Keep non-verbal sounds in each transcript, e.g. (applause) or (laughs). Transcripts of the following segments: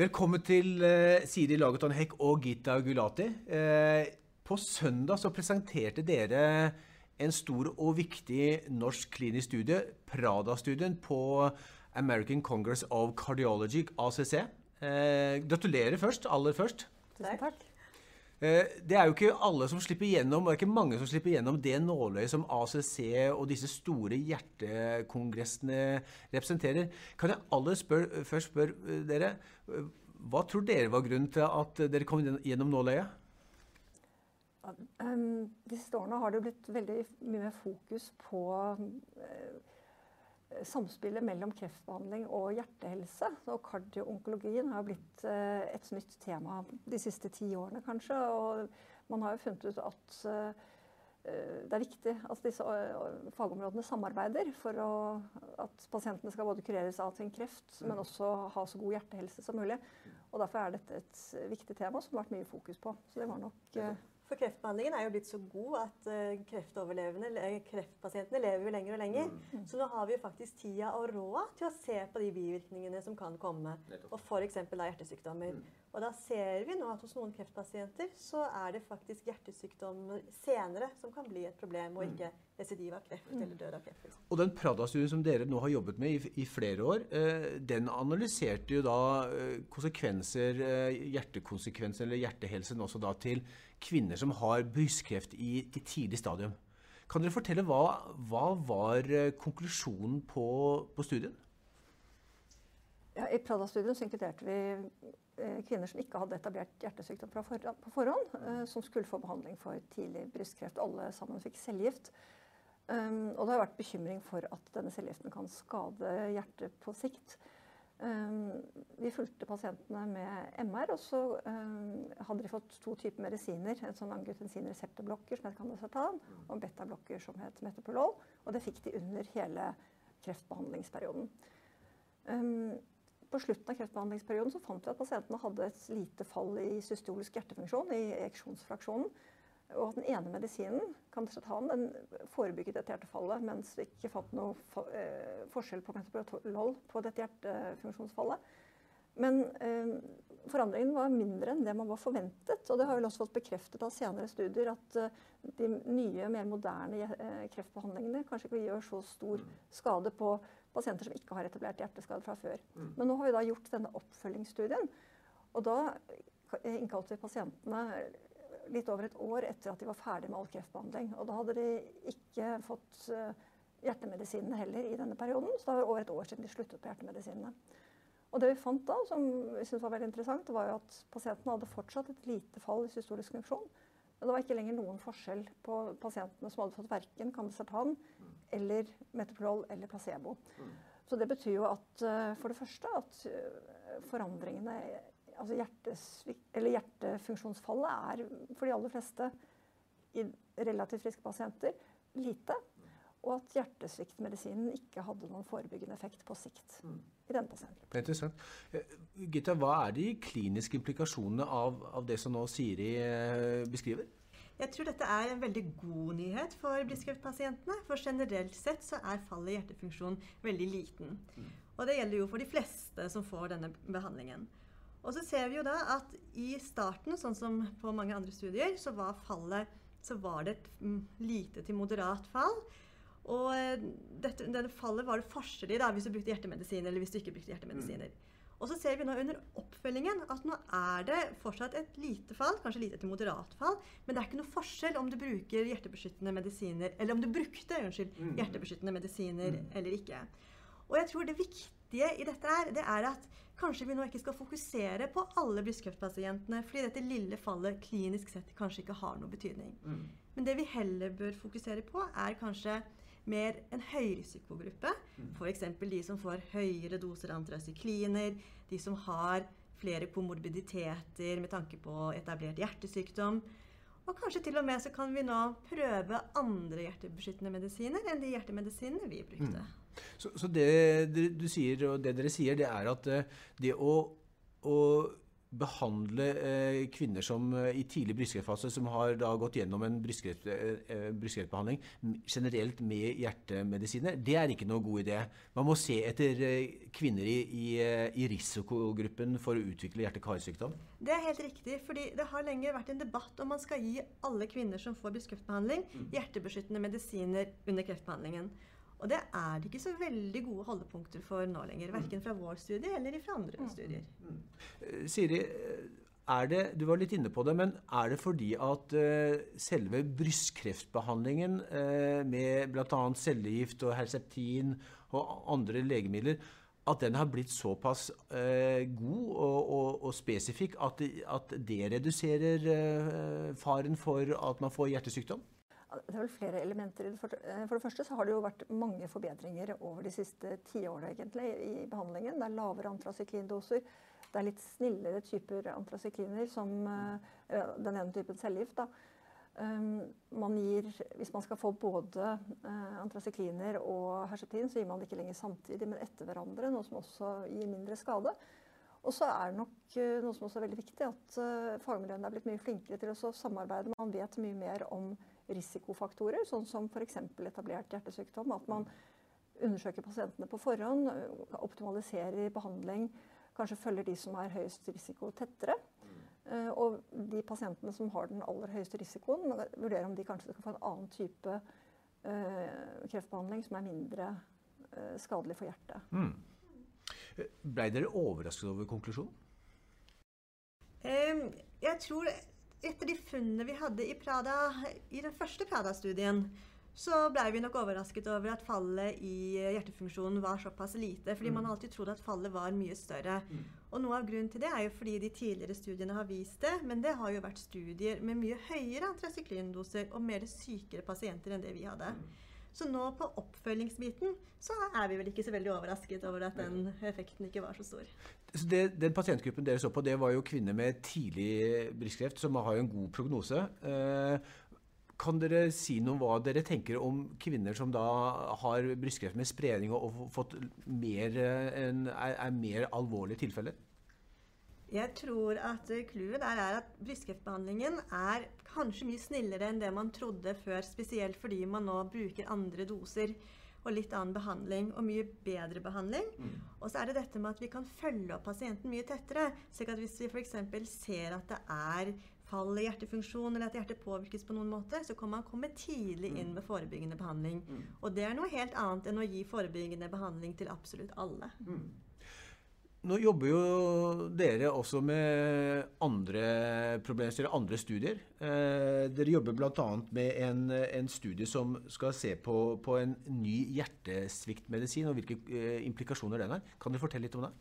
Velkommen til eh, Siri Lagerton Hekk og Gita Gulati. Eh, på søndag så presenterte dere en stor og viktig norsk klinisk studie, Prada-studien, på American Congress of Cardiology, ACC. Eh, gratulerer først, aller først. Takk. Det er jo ikke alle som slipper gjennom, det er ikke mange som slipper gjennom det nåløyet som ACC og disse store hjertekongressene representerer. Kan jeg aller spør, først spørre dere, hva tror dere var grunnen til at dere kom gjennom nåløyet? Um, de siste årene har det blitt veldig mye fokus på samspillet mellom kreftbehandling og hjertehelse. Og kardioonkologien har blitt uh, et nytt tema de siste ti årene, kanskje. Og man har jo funnet ut at uh, det er viktig at disse fagområdene samarbeider for å, at pasientene skal både kureres av sin kreft, men også ha så god hjertehelse som mulig. Og Derfor er dette et viktig tema som det har vært mye fokus på. Så det var nok for kreftbehandlingen er jo blitt så god at uh, kreftoverlevende, kreftpasientene lever jo lenger og lenger. Mm. Så nå har vi jo faktisk tida og råd til å se på de bivirkningene som kan komme. Og f.eks. hjertesykdommer. Mm. Og da ser vi nå at hos noen kreftpasienter så er det faktisk hjertesykdommer senere som kan bli et problem, og mm. ikke residiv av kreft eller død av kreft. Og den Prada-studien som dere nå har jobbet med i, i flere år, eh, den analyserte jo da eh, konsekvenser, eh, hjertekonsekvenser eller hjertehelsen også da til kvinner som har brystkreft i, i tidlig stadium. Kan dere fortelle hva, hva var eh, konklusjonen på, på studien? Ja, I Prada-studien inkluderte vi kvinner som ikke hadde etablert hjertesykdom på forhånd, eh, som skulle få behandling for tidlig brystkreft. Alle sammen fikk cellegift. Um, og det har vært bekymring for at denne cellegiften kan skade hjertet på sikt. Um, vi fulgte pasientene med MR, og så um, hadde de fått to typer medisiner. En sånn angiotensin-reseptorblokker som het Candacertan, og en betablokker som het Metoprolol. Og det fikk de under hele kreftbehandlingsperioden. På slutten av kreftbehandlingsperioden så fant vi at pasientene hadde et lite fall i systolisk hjertefunksjon, i ejeksjonsfraksjonen. Og at den ene medisinen, kandidatan, den forebygget dette hjertefallet, mens vi ikke fant noe eh, forskjell på metabolol på dette hjertefunksjonsfallet. Men eh, forandringen var mindre enn det man var forventet. Og det har vel også fått bekreftet av senere studier at eh, de nye, mer moderne eh, kreftbehandlingene kanskje ikke gjør så stor skade på pasienter som ikke har etablert hjerteskade fra før. Mm. Men nå har vi da gjort denne oppfølgingsstudien. Og da innkalte vi pasientene litt over et år etter at de var ferdig med all kreftbehandling. Og da hadde de ikke fått uh, hjertemedisinene heller i denne perioden. Så det var over et år siden de sluttet på hjertemedisinene. Og det vi fant da, som vi syntes var veldig interessant, var jo at pasientene hadde fortsatt et lite fall i systolisk funksjon. Men det var ikke lenger noen forskjell på pasientene som hadde fått verken Candesartan eller Metoprol eller placebo. Så det betyr jo at uh, for det første at uh, forandringene altså hjertefunksjonsfallet er for de aller fleste i relativt friske pasienter lite. Og at hjertesviktmedisinen ikke hadde noen forebyggende effekt på sikt mm. i denne pasienten. Det er interessant. Eh, Gitta, hva er de kliniske implikasjonene av, av det som nå Siri eh, beskriver? Jeg tror dette er en veldig god nyhet for brystkreftpasientene. For generelt sett så er fallet i hjertefunksjon veldig liten. Mm. Og det gjelder jo for de fleste som får denne behandlingen. Og så ser vi jo da at i starten, sånn som på mange andre studier, så var fallet så var det et mm, lite til moderat fall. Og eh, dette, denne fallet var det forskjell da, hvis du brukte hjertemedisiner eller hvis du ikke brukte hjertemedisiner. Mm. Og så ser vi nå under oppfølgingen at nå er det fortsatt et lite fall, kanskje lite til moderat fall, men det er ikke noe forskjell om du bruker hjertebeskyttende medisiner, eller om du brukte unnskyld, mm. hjertebeskyttende medisiner mm. eller ikke. Og jeg tror det viktige i dette er, det er at kanskje vi nå ikke skal fokusere på alle brystkreftpasientene, fordi dette lille fallet klinisk sett kanskje ikke har noe betydning. Mm. Men det vi heller bør fokusere på, er kanskje mer en høyrisikogruppe. Mm. F.eks. de som får høyere doser antrasykliner, de som har flere komorbiditeter med tanke på etablert hjertesykdom. Og kanskje til og med så kan vi nå prøve andre hjertebeskyttende medisiner enn de hjertemedisinene vi brukte. Mm. Så, så, det du sier, og det dere sier, det er at eh, det å, å behandle eh, kvinner som eh, i tidlig brystkreftfase som har da gått gjennom en brystkreft, eh, brystkreftbehandling generelt med hjertemedisiner, det er ikke noe god idé. Man må se etter kvinner i, i, i risikogruppen for å utvikle hjerte-karsykdom. Det er helt riktig. fordi det har lenge vært en debatt om man skal gi alle kvinner som får brystkreftbehandling, mm. hjertebeskyttende medisiner under kreftbehandlingen. Og det er det ikke så veldig gode holdepunkter for nå lenger. Verken fra vår studie eller fra andre mm. studier. Mm. Siri, er det, du var litt inne på det, men er det fordi at uh, selve brystkreftbehandlingen uh, med bl.a. cellegift og Herceptin og andre legemidler at den har blitt såpass uh, god og, og, og spesifikk at, at, det reduserer faren for at man får hjertesykdom? Det er vel flere elementer. Eh, for det første så har det jo vært mange forbedringer over de siste tiårene egentlig i behandlingen. Det er lavere antracyklindoser. Det er litt snillere typer antracykliner, som eh, den ene typen cellegift. Um, man gir, hvis man skal få både antrasykliner antracykliner og herceptin, så gir man det ikke lenger samtidig, men etter hverandre, noe som også gir mindre skade. Og så er det nok uh, noe som også er veldig viktig, at uh, fagmiljøene er blitt mye flinkere til å samarbeide. Man vet mye mer om risikofaktorer, sånn som f.eks. etablert hjertesykdom. At man undersøker pasientene på forhånd, optimaliserer behandling, kanskje følger de som har høyest risiko, tettere. Og de pasientene som har den aller høyeste risikoen, vurderer om de kanskje skal få en annen type kreftbehandling som er mindre skadelig for hjertet. Mm. Blei dere overrasket over konklusjonen? Jeg tror etter de funnene vi hadde i, Prada, i den første Prada-studien, så blei vi nok overrasket over at fallet i hjertefunksjonen var såpass lite. Fordi mm. man alltid trodde at fallet var mye større. Mm. Og noe av grunnen til det er jo fordi de tidligere studiene har vist det. Men det har jo vært studier med mye høyere antracyklin-doser og mer sykere pasienter enn det vi hadde. Så nå på oppfølgingsbiten så er vi vel ikke så veldig overrasket over at den effekten ikke var så stor. Så det, Den pasientgruppen dere så på, det var jo kvinner med tidlig brystkreft, som har jo en god prognose. Eh, kan dere si noe om hva dere tenker om kvinner som da har brystkreft med spredning og, og fått mer, en, er, er mer alvorlige tilfeller? Jeg tror at clouet der er at brystkreftbehandlingen er kanskje mye snillere enn det man trodde før. Spesielt fordi man nå bruker andre doser og litt annen behandling, og mye bedre behandling. Mm. Og så er det dette med at vi kan følge opp pasienten mye tettere. slik at hvis vi f.eks. ser at det er fall i hjertefunksjon, eller at hjertet påvirkes på noen måte, så kan man komme tidlig inn mm. med forebyggende behandling. Mm. Og det er noe helt annet enn å gi forebyggende behandling til absolutt alle. Mm. Nå jobber jo dere også med andre problemstillinger, andre studier. Eh, dere jobber bl.a. med en, en, studie som skal se på, på en ny hjertesviktmedisin og hvilke eh, implikasjoner den har. Kan dere fortelle litt om det?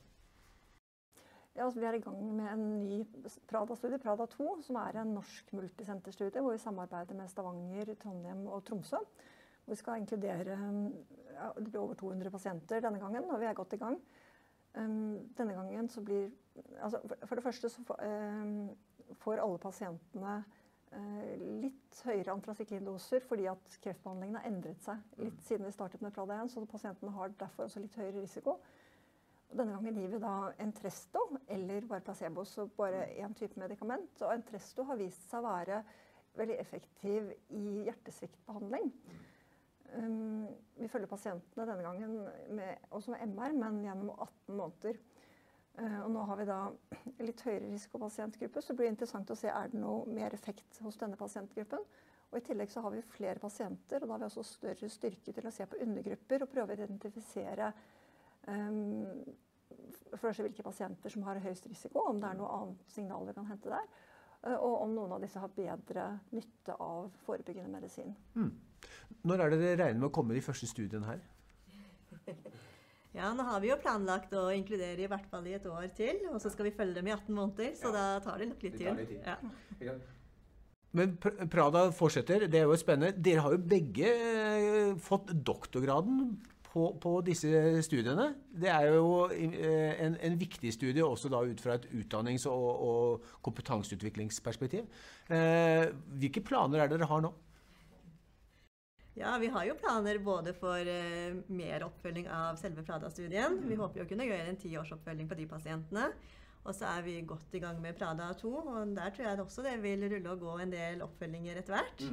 Ja, altså, vi er i gang med en ny Prada-studie, Prada 2, som er en norsk multisenterstudie hvor vi samarbeider med Stavanger, Trondheim og Tromsø. Vi skal inkludere ja, det blir over 200 pasienter denne gangen, og vi er godt i gang. Um, denne gangen så blir altså for, det første så får, får alle pasientene uh, litt høyere antracyklindoser fordi at kreftbehandlingen har endret seg litt siden vi startet med Prada 1, så pasientene har derfor også litt høyere risiko. Denne gangen gir vi da Entresto eller bare placebo, så bare én type medikament. Og Entresto har vist seg å være veldig effektiv i hjertesviktbehandling. Um, vi følger pasientene denne gangen med, også med MR, men gjennom 18 måneder. Uh, og nå har vi da litt høyere risikopasientgruppe, så det blir interessant å se er det noe mer effekt hos denne pasientgruppen. Og I tillegg så har vi flere pasienter, og da har vi også større styrke til å se på undergrupper og prøve å identifisere um, for hvilke pasienter som har høyest risiko, om det er noe annet signal vi kan hente der. Uh, og om noen av disse har bedre nytte av forebyggende medisin. Mm. Når er det dere regner med å komme i de første studiene her? (laughs) Ja, nå har vi jo planlagt å inkludere i hvert fall i et år til. Og så skal vi følge dem i 18 måneder, så ja. da tar det nok litt tid. Litt tid. Ja. Men Prada fortsetter, det er jo spennende. Dere har jo begge eh, fått doktorgraden på, på disse studiene. Det er jo eh, en, en, viktig studie også da ut fra et utdannings- og, og kompetanseutviklingsperspektiv. Eh, hvilke planer er det dere har nå? Ja, vi har jo planer både for uh, mer oppfølging av selve Prada-studien. Vi håper jo å kunne gjøre en tiårsoppfølging på de pasientene. Og så er vi godt i gang med Prada 2, og der tror jeg også det vil rulle og gå en del oppfølginger etter hvert.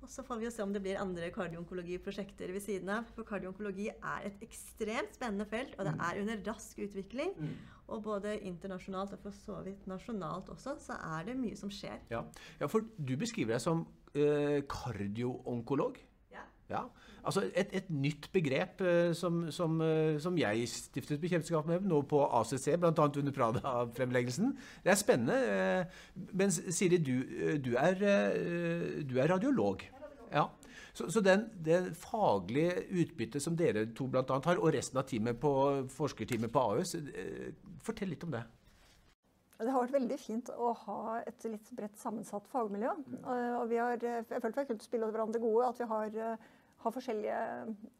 Og så får vi jo se om det blir andre kardionkologiprosjekter ved siden av. For kardionkologi er et ekstremt spennende felt, og det er under rask utvikling. Og både internasjonalt og for så vidt nasjonalt også, så er det mye som skjer. Ja, ja for du beskriver deg som eh, kardioonkolog. Ja. Altså et, et nytt begrep eh, som, som, eh, som jeg stiftet bekjentskap med nå på ACC, bl.a. under Prada-fremleggelsen. Det er spennende. eh, Men Siri, du, du, er, du er radiolog. Ja. Så, så den, det faglige utbyttet som dere to bl.a. har, og resten av teamet på, forskerteamet på Ahus, eh, fortell litt om det. Det har vært veldig fint å ha et litt bredt sammensatt fagmiljø. Eh, Og vi har, jeg følte vi har kunnet spille hverandre gode. At vi har, har forskjellige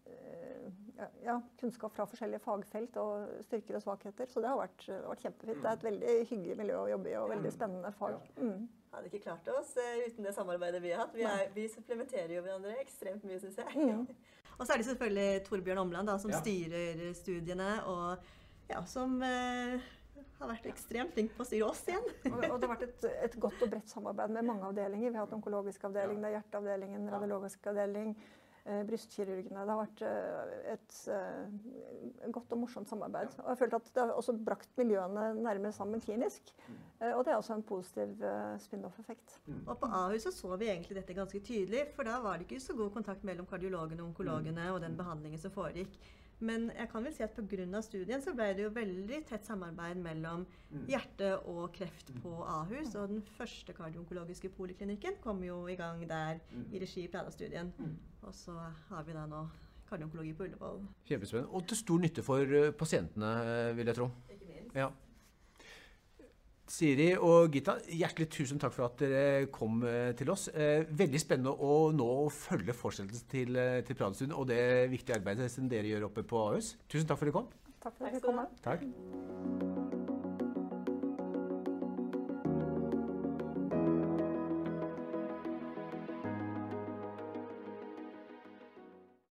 eh, ja, kunnskap fra forskjellige fagfelt og styrker og svakheter. Så det har vært, vært kjempefint. Det er et veldig hyggelig miljø å jobbe i og veldig spennende fag. Mm. Hadde ikke klart oss eh, uten det samarbeidet vi har hatt. Vi, er, vi supplementerer jo hverandre ekstremt mye, syns jeg. Mm. (laughs) og så er det selvfølgelig Torbjørn Omland da, som Ja. styrer studiene, og ja, som eh, har vært ekstremt flink på å styre oss igjen. Og, og det har vært et, et godt og bredt samarbeid med mange avdelinger. Vi har hatt onkologisk avdeling, det er hjerteavdelingen, radiologisk avdeling, eh, brystkirurgene. Det har vært eh, et eh, godt og morsomt samarbeid. Og jeg følte at det har også brakt miljøene nærmere sammen klinisk. Eh, og det er også en positiv eh, spin-off-effekt. Og på Ahus så, så vi egentlig dette ganske tydelig, for da var det ikke så god kontakt mellom kardiologene og onkologene og den behandlingen som foregikk. Men jeg kan vel si at pga. studien så ble det jo veldig tett samarbeid mellom hjerte og kreft på Ahus. Og den første kardionkologiske poliklinikken kom jo i gang der i regi i Prada-studien. Og så har vi da nå kardionkologi på Ullevål. Kjempespennende. Og til stor nytte for eh, pasientene, eh, vil jeg tro. Ikke minst. Ja. Siri og Gita, hjertelig tusen takk for at dere kom eh, til oss. Eh, Veldig spennende å nå følge fortsettelsen til, eh, til Pradestuen og det viktige arbeidet som dere gjør oppe på Ahus. Tusen takk for at dere kom. Takk for at dere kom. Takk.